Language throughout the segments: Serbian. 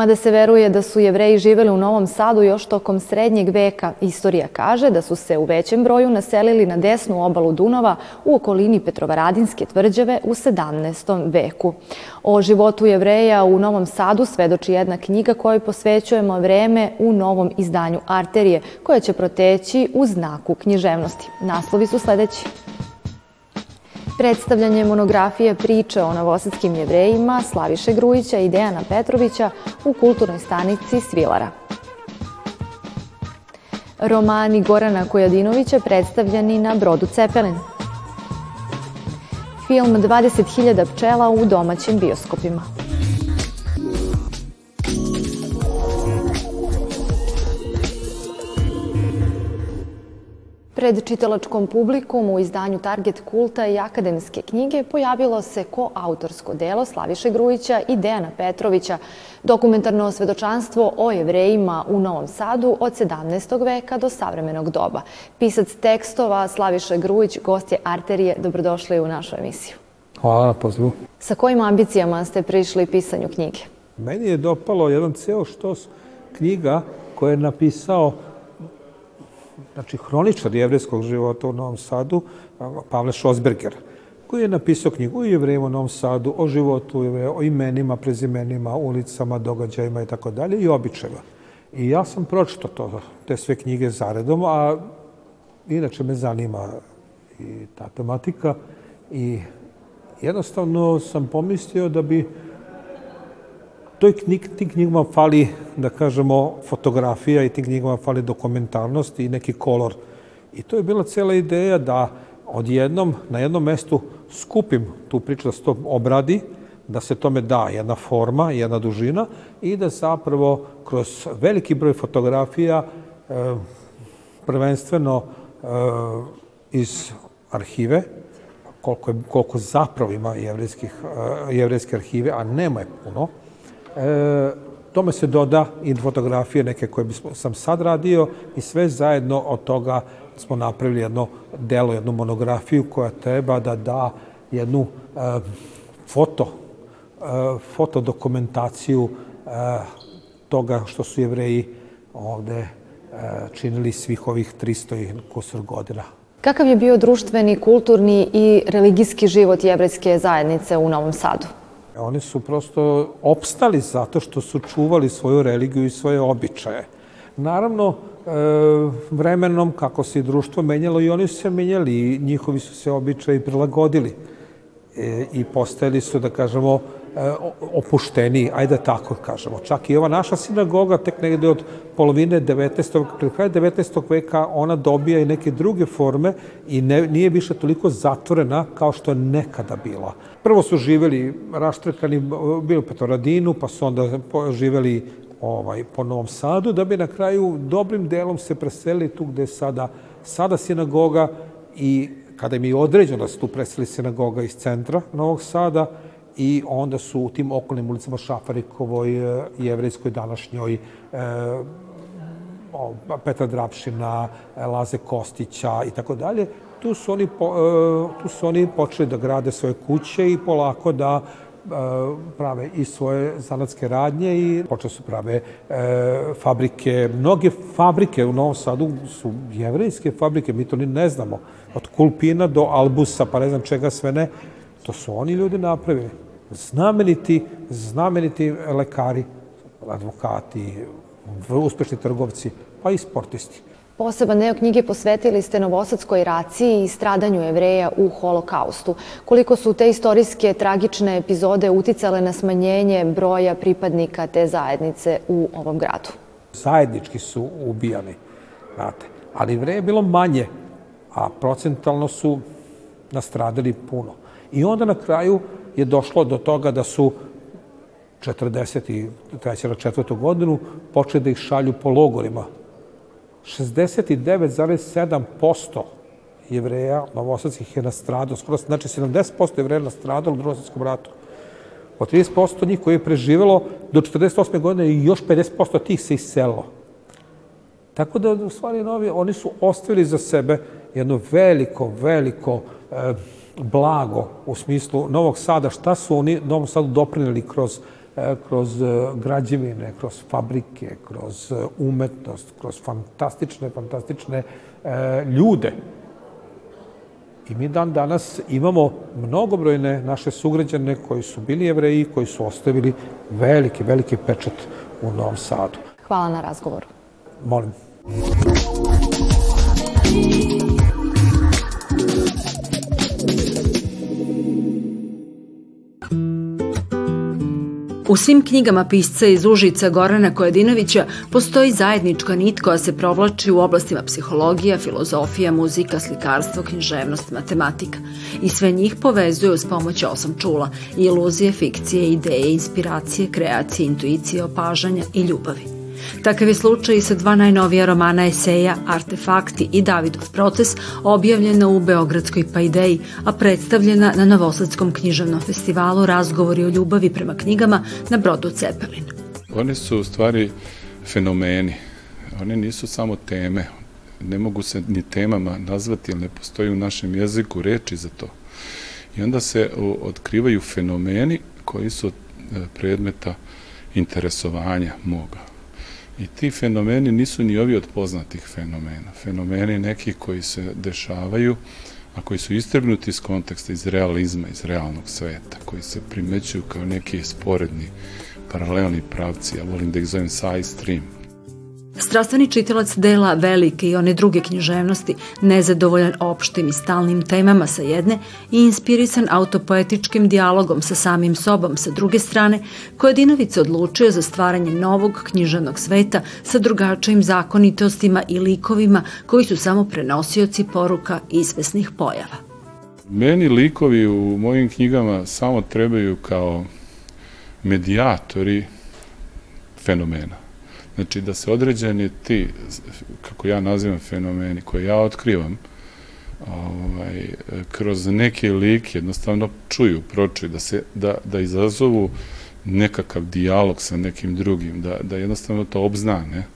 Mada se veruje da su jevreji živeli u Novom Sadu još tokom srednjeg veka, istorija kaže da su se u većem broju naselili na desnu obalu Dunava u okolini Petrovaradinske tvrđave u 17. veku. O životu jevreja u Novom Sadu svedoči jedna knjiga kojoj posvećujemo vreme u novom izdanju Arterije, koja će proteći u znaku književnosti. Naslovi su sledeći predstavljanje monografije priče o novosadskim jevrejima Slaviše Grujića i Dejana Petrovića u kulturnoj stanici Svilara. Romani Gorana Kojadinovića predstavljeni na brodu Cepelin. Film 20.000 pčela u domaćim bioskopima. Pred čitalačkom publikom u izdanju Target kulta i akademske knjige pojavilo se ko-autorsko delo Slaviše Grujića i Dejana Petrovića, dokumentarno svedočanstvo o jevrejima u Novom Sadu od 17. veka do savremenog doba. Pisac tekstova Slaviša Grujić, gost je Arterije, dobrodošli u našu emisiju. Hvala na pozivu. Sa kojim ambicijama ste prišli pisanju knjige? Meni je dopalo jedan ceo štos knjiga koje je napisao znači hroničar jevrijskog života u Novom Sadu, Pavle Šosberger, koji je napisao knjigu o jevrejima u Novom Sadu, o životu o imenima, prezimenima, ulicama, događajima i tako dalje i običajima. I ja sam pročitao to, te sve knjige zaredom, a inače me zanima i ta tematika i jednostavno sam pomislio da bi toj knjig, tim knjigama fali, da kažemo, fotografija i tim knjigama fali dokumentarnost i neki kolor. I to je bila cela ideja da odjednom na jednom mestu skupim tu priču, da se to obradi, da se tome da jedna forma, jedna dužina i da zapravo kroz veliki broj fotografija, e, prvenstveno e, iz arhive, koliko, je, koliko zapravo ima jevrijskih, e, jevrijske arhive, a nema je puno, E, tome se doda i fotografije neke koje bismo, sam sad radio i sve zajedno od toga smo napravili jedno delo, jednu monografiju koja treba da da jednu e, foto, e, fotodokumentaciju e, toga što su jevreji ovde e, činili svih ovih 300 i kusur godina. Kakav je bio društveni, kulturni i religijski život jevrejske zajednice u Novom Sadu? Oni su prosto opstali zato što su čuvali svoju religiju i svoje običaje. Naravno, e, vremenom, kako se društvo menjalo, i oni su se menjali i njihovi su se običaji prilagodili e, i postajali su, da kažemo, opušteniji, ajde tako kažemo. Čak i ova naša sinagoga, tek negde od polovine 19. pred kraj 19. veka, ona dobija i neke druge forme i ne, nije više toliko zatvorena kao što je nekada bila. Prvo su živeli raštrekani, bili u Petoradinu, pa su onda živeli ovaj, po Novom Sadu, da bi na kraju dobrim delom se preselili tu gde je sada, sada sinagoga i kada im je određeno da se tu preseli sinagoga iz centra Novog Sada, i onda su u tim okolnim ulicama Šafarikovoj, e, Jevrejskoj današnjoj, e, Petra Drapšina, Laze Kostića i tako dalje, tu su oni, e, tu su oni počeli da grade svoje kuće i polako da prave i svoje zanatske radnje i počeli su prave fabrike. Mnoge fabrike u Novom Sadu su jevrejske fabrike, mi to ni ne znamo. Od Kulpina do Albusa, pa ne znam čega sve ne. To su oni ljudi napravili. Znameniti, znameniti lekari, advokati, uspešni trgovci, pa i sportisti. Poseban deo knjige posvetili ste Novosadskoj raciji i stradanju jevreja u holokaustu. Koliko su te istorijske tragične epizode uticale na smanjenje broja pripadnika te zajednice u ovom gradu? Zajednički su ubijani, znate. Ali jevreja je bilo manje, a procentalno su nastradali puno. I onda na kraju je došlo do toga da su 43. na četvrtu godinu počeli da ih šalju po logorima. 69,7% jevreja novosadskih je nastradalo, skoro, znači 70% jevreja nastradalo u drugom svjetskom ratu. Od 30% njih koji je preživelo do 48. godine i još 50% tih se iselilo. Tako da, u stvari, novi, oni su ostavili za sebe jedno veliko, veliko eh, blago u smislu Novog Sada, šta su oni Novom Sadu doprinili kroz kroz građevine, kroz fabrike, kroz umetnost, kroz fantastične, fantastične ljude. I mi dan danas imamo mnogobrojne naše sugrađane koji su bili jevreji, koji su ostavili veliki, veliki pečat u Novom Sadu. Hvala na razgovoru. Molim. U svim knjigama pisca iz Užica Gorana Kojadinovića postoji zajednička nit koja se provlači u oblastima psihologija, filozofija, muzika, slikarstvo, književnost, matematika. I sve njih povezuje uz pomoć osam čula, iluzije, fikcije, ideje, inspiracije, kreacije, intuicije, opažanja i ljubavi. Takav je slučaj i sa dva najnovija romana eseja Artefakti i Davidov proces objavljena u Beogradskoj Paideji, a predstavljena na Novosadskom književnom festivalu Razgovori o ljubavi prema knjigama na brodu Cepelin. One su u stvari fenomeni. One nisu samo teme. Ne mogu se ni temama nazvati, jer ne postoji u našem jeziku reči za to. I onda se otkrivaju fenomeni koji su e, predmeta interesovanja moga. I ti fenomeni nisu ni ovi od poznatih fenomena. Fenomeni neki koji se dešavaju, a koji su istrebnuti iz konteksta, iz realizma, iz realnog sveta, koji se primećuju kao neki sporedni, paralelni pravci, ja volim da ih zovem side stream, Strastveni čitalac dela velike i one druge književnosti, nezadovoljan opštim i stalnim temama sa jedne i inspirisan autopoetičkim dijalogom sa samim sobom sa druge strane, Kojadinović se odlučio za stvaranje novog književnog sveta sa drugačijim zakonitostima i likovima koji su samo prenosioci poruka izvesnih pojava. Meni likovi u mojim knjigama samo trebaju kao medijatori fenomena Znači da se određeni ti, kako ja nazivam fenomeni, koje ja otkrivam, ovaj, kroz neki lik jednostavno čuju, pročuju, da, se, da, da izazovu nekakav dijalog sa nekim drugim, da, da jednostavno to obznane.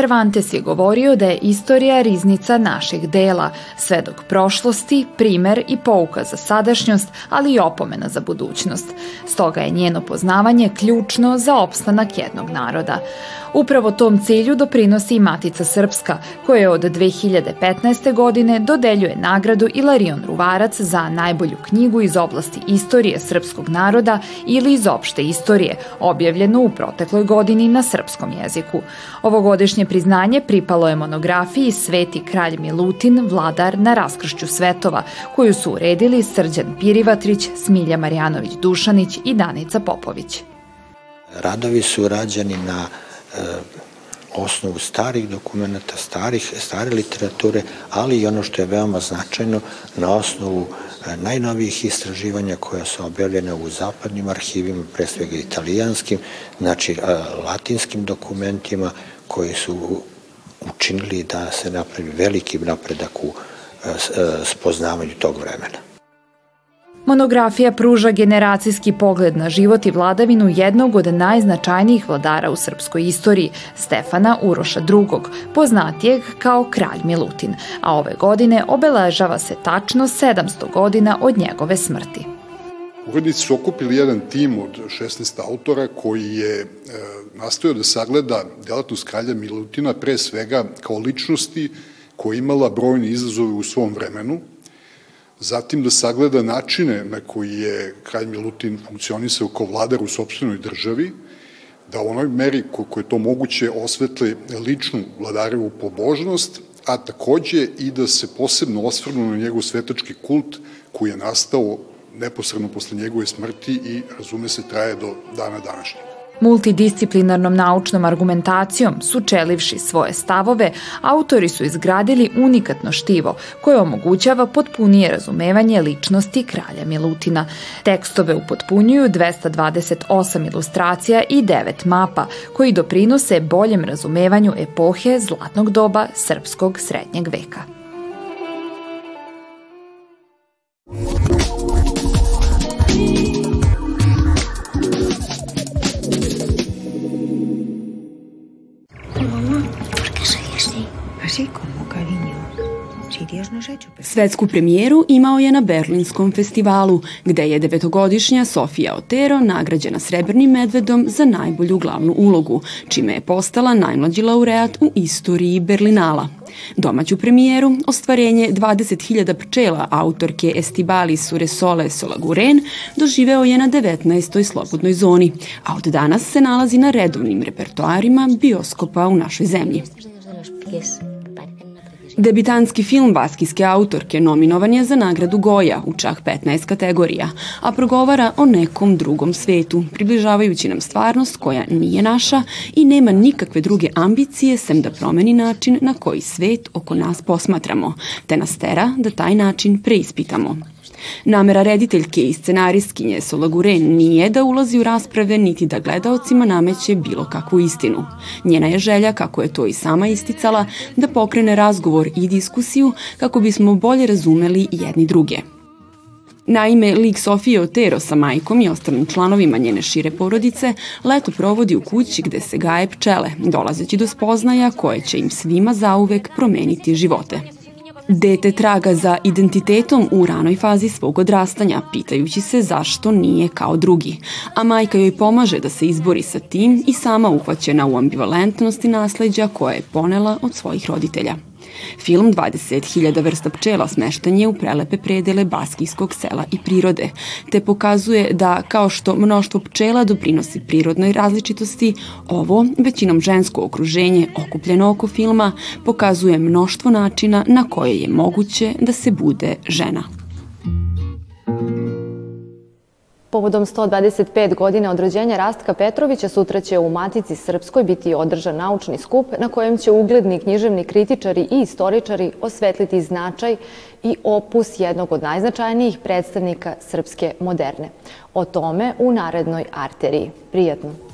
Cervantes je govorio da je istorija riznica naših dela, svedok prošlosti, primer i pouka za sadašnjost, ali i opomena za budućnost. Stoga je njeno poznavanje ključno za opstanak jednog naroda. Upravo tom cilju doprinosi i Matica Srpska, koja od 2015. godine dodeljuje nagradu Ilarion Ruvarac za najbolju knjigu iz oblasti istorije srpskog naroda ili iz opšte istorije, objavljenu u protekloj godini na srpskom jeziku. Ovogodišnje priznanje pripalo je monografiji Sveti kralj Milutin, vladar na raskršću svetova, koju su uredili Srđan Pirivatrić, Smilja Marjanović-Dušanić i Danica Popović. Radovi su rađeni na E, osnovu starih dokumenta, starih, stare literature, ali i ono što je veoma značajno, na osnovu e, najnovijih istraživanja koja su objavljene u zapadnim arhivima, pre svega italijanskim, znači e, latinskim dokumentima koji su učinili da se napravi veliki napredak u spoznavanju tog vremena. Monografija pruža generacijski pogled na život i vladavinu jednog od najznačajnijih vladara u srpskoj istoriji, Stefana Uroša II, poznatijeg kao kralj Milutin, a ove godine obeležava se tačno 700 godina od njegove smrti. Urednici su okupili jedan tim od 16 autora koji je e, nastojao da sagleda delatnost kralja Milutina pre svega kao ličnosti koja je imala brojne izazove u svom vremenu, zatim da sagleda načine na koji je kralj Milutin funkcionisao kao vladar u sobstvenoj državi, da u onoj meri koliko je to moguće osvetle ličnu vladarevu pobožnost, a takođe i da se posebno osvrnu na njegov svetački kult koji je nastao neposredno posle njegove smrti i, razume se, traje do dana današnjeg. Multidisciplinarnom naučnom argumentacijom, sučelivši svoje stavove, autori su izgradili unikatno štivo koje omogućava potpunije razumevanje ličnosti kralja Milutina. Tekstove upotpunjuju 228 ilustracija i 9 mapa koji doprinose boljem razumevanju epohe zlatnog doba srpskog srednjeg veka. Svetsku premijeru imao je na Berlinskom festivalu, gde je devetogodišnja Sofija Otero nagrađena Srebrnim medvedom za najbolju glavnu ulogu, čime je postala najmlađi laureat u istoriji Berlinala. Domaću premijeru, ostvarenje 20.000 pčela autorke Estibali Suresole Solaguren, doživeo je na 19. slobodnoj zoni, a od danas se nalazi na redovnim repertoarima bioskopa u našoj zemlji. Debitanski film baskijske autorke nominovan je za nagradu Goja u čak 15 kategorija, a progovara o nekom drugom svetu, približavajući nam stvarnost koja nije naša i nema nikakve druge ambicije sem da promeni način na koji svet oko nas posmatramo, te nas tera da taj način preispitamo. Namera rediteljke i scenaristkinje Solagure nije da ulazi u rasprave niti da gledaocima nameće bilo kakvu istinu. Njena je želja, kako je to i sama isticala, da pokrene razgovor i diskusiju kako bismo bolje razumeli jedni druge. Naime, lik Sofije Otero sa majkom i ostalim članovima njene šire porodice leto provodi u kući gde se gaje pčele, dolazeći do spoznaja koje će im svima zauvek promeniti živote. Dete traga za identitetom u ranoj fazi svog odrastanja, pitajući se zašto nije kao drugi, a majka joj pomaže da se izbori sa tim i sama uhvaćena u ambivalentnosti nasleđa koje je ponela od svojih roditelja. Film 20.000 vrsta pčela smeštan je u prelepe predele baskijskog sela i prirode, te pokazuje da kao što mnoštvo pčela doprinosi prirodnoj različitosti, ovo, većinom žensko okruženje okupljeno oko filma, pokazuje mnoštvo načina na koje je moguće da se bude žena. Povodom 125 godina od rođenja Rastka Petrovića sutra će u Matici Srpskoj biti održan naučni skup na kojem će ugledni književni kritičari i istoričari osvetliti značaj i opus jednog od najznačajnijih predstavnika srpske moderne. O tome u narednoj arteriji. Prijetno!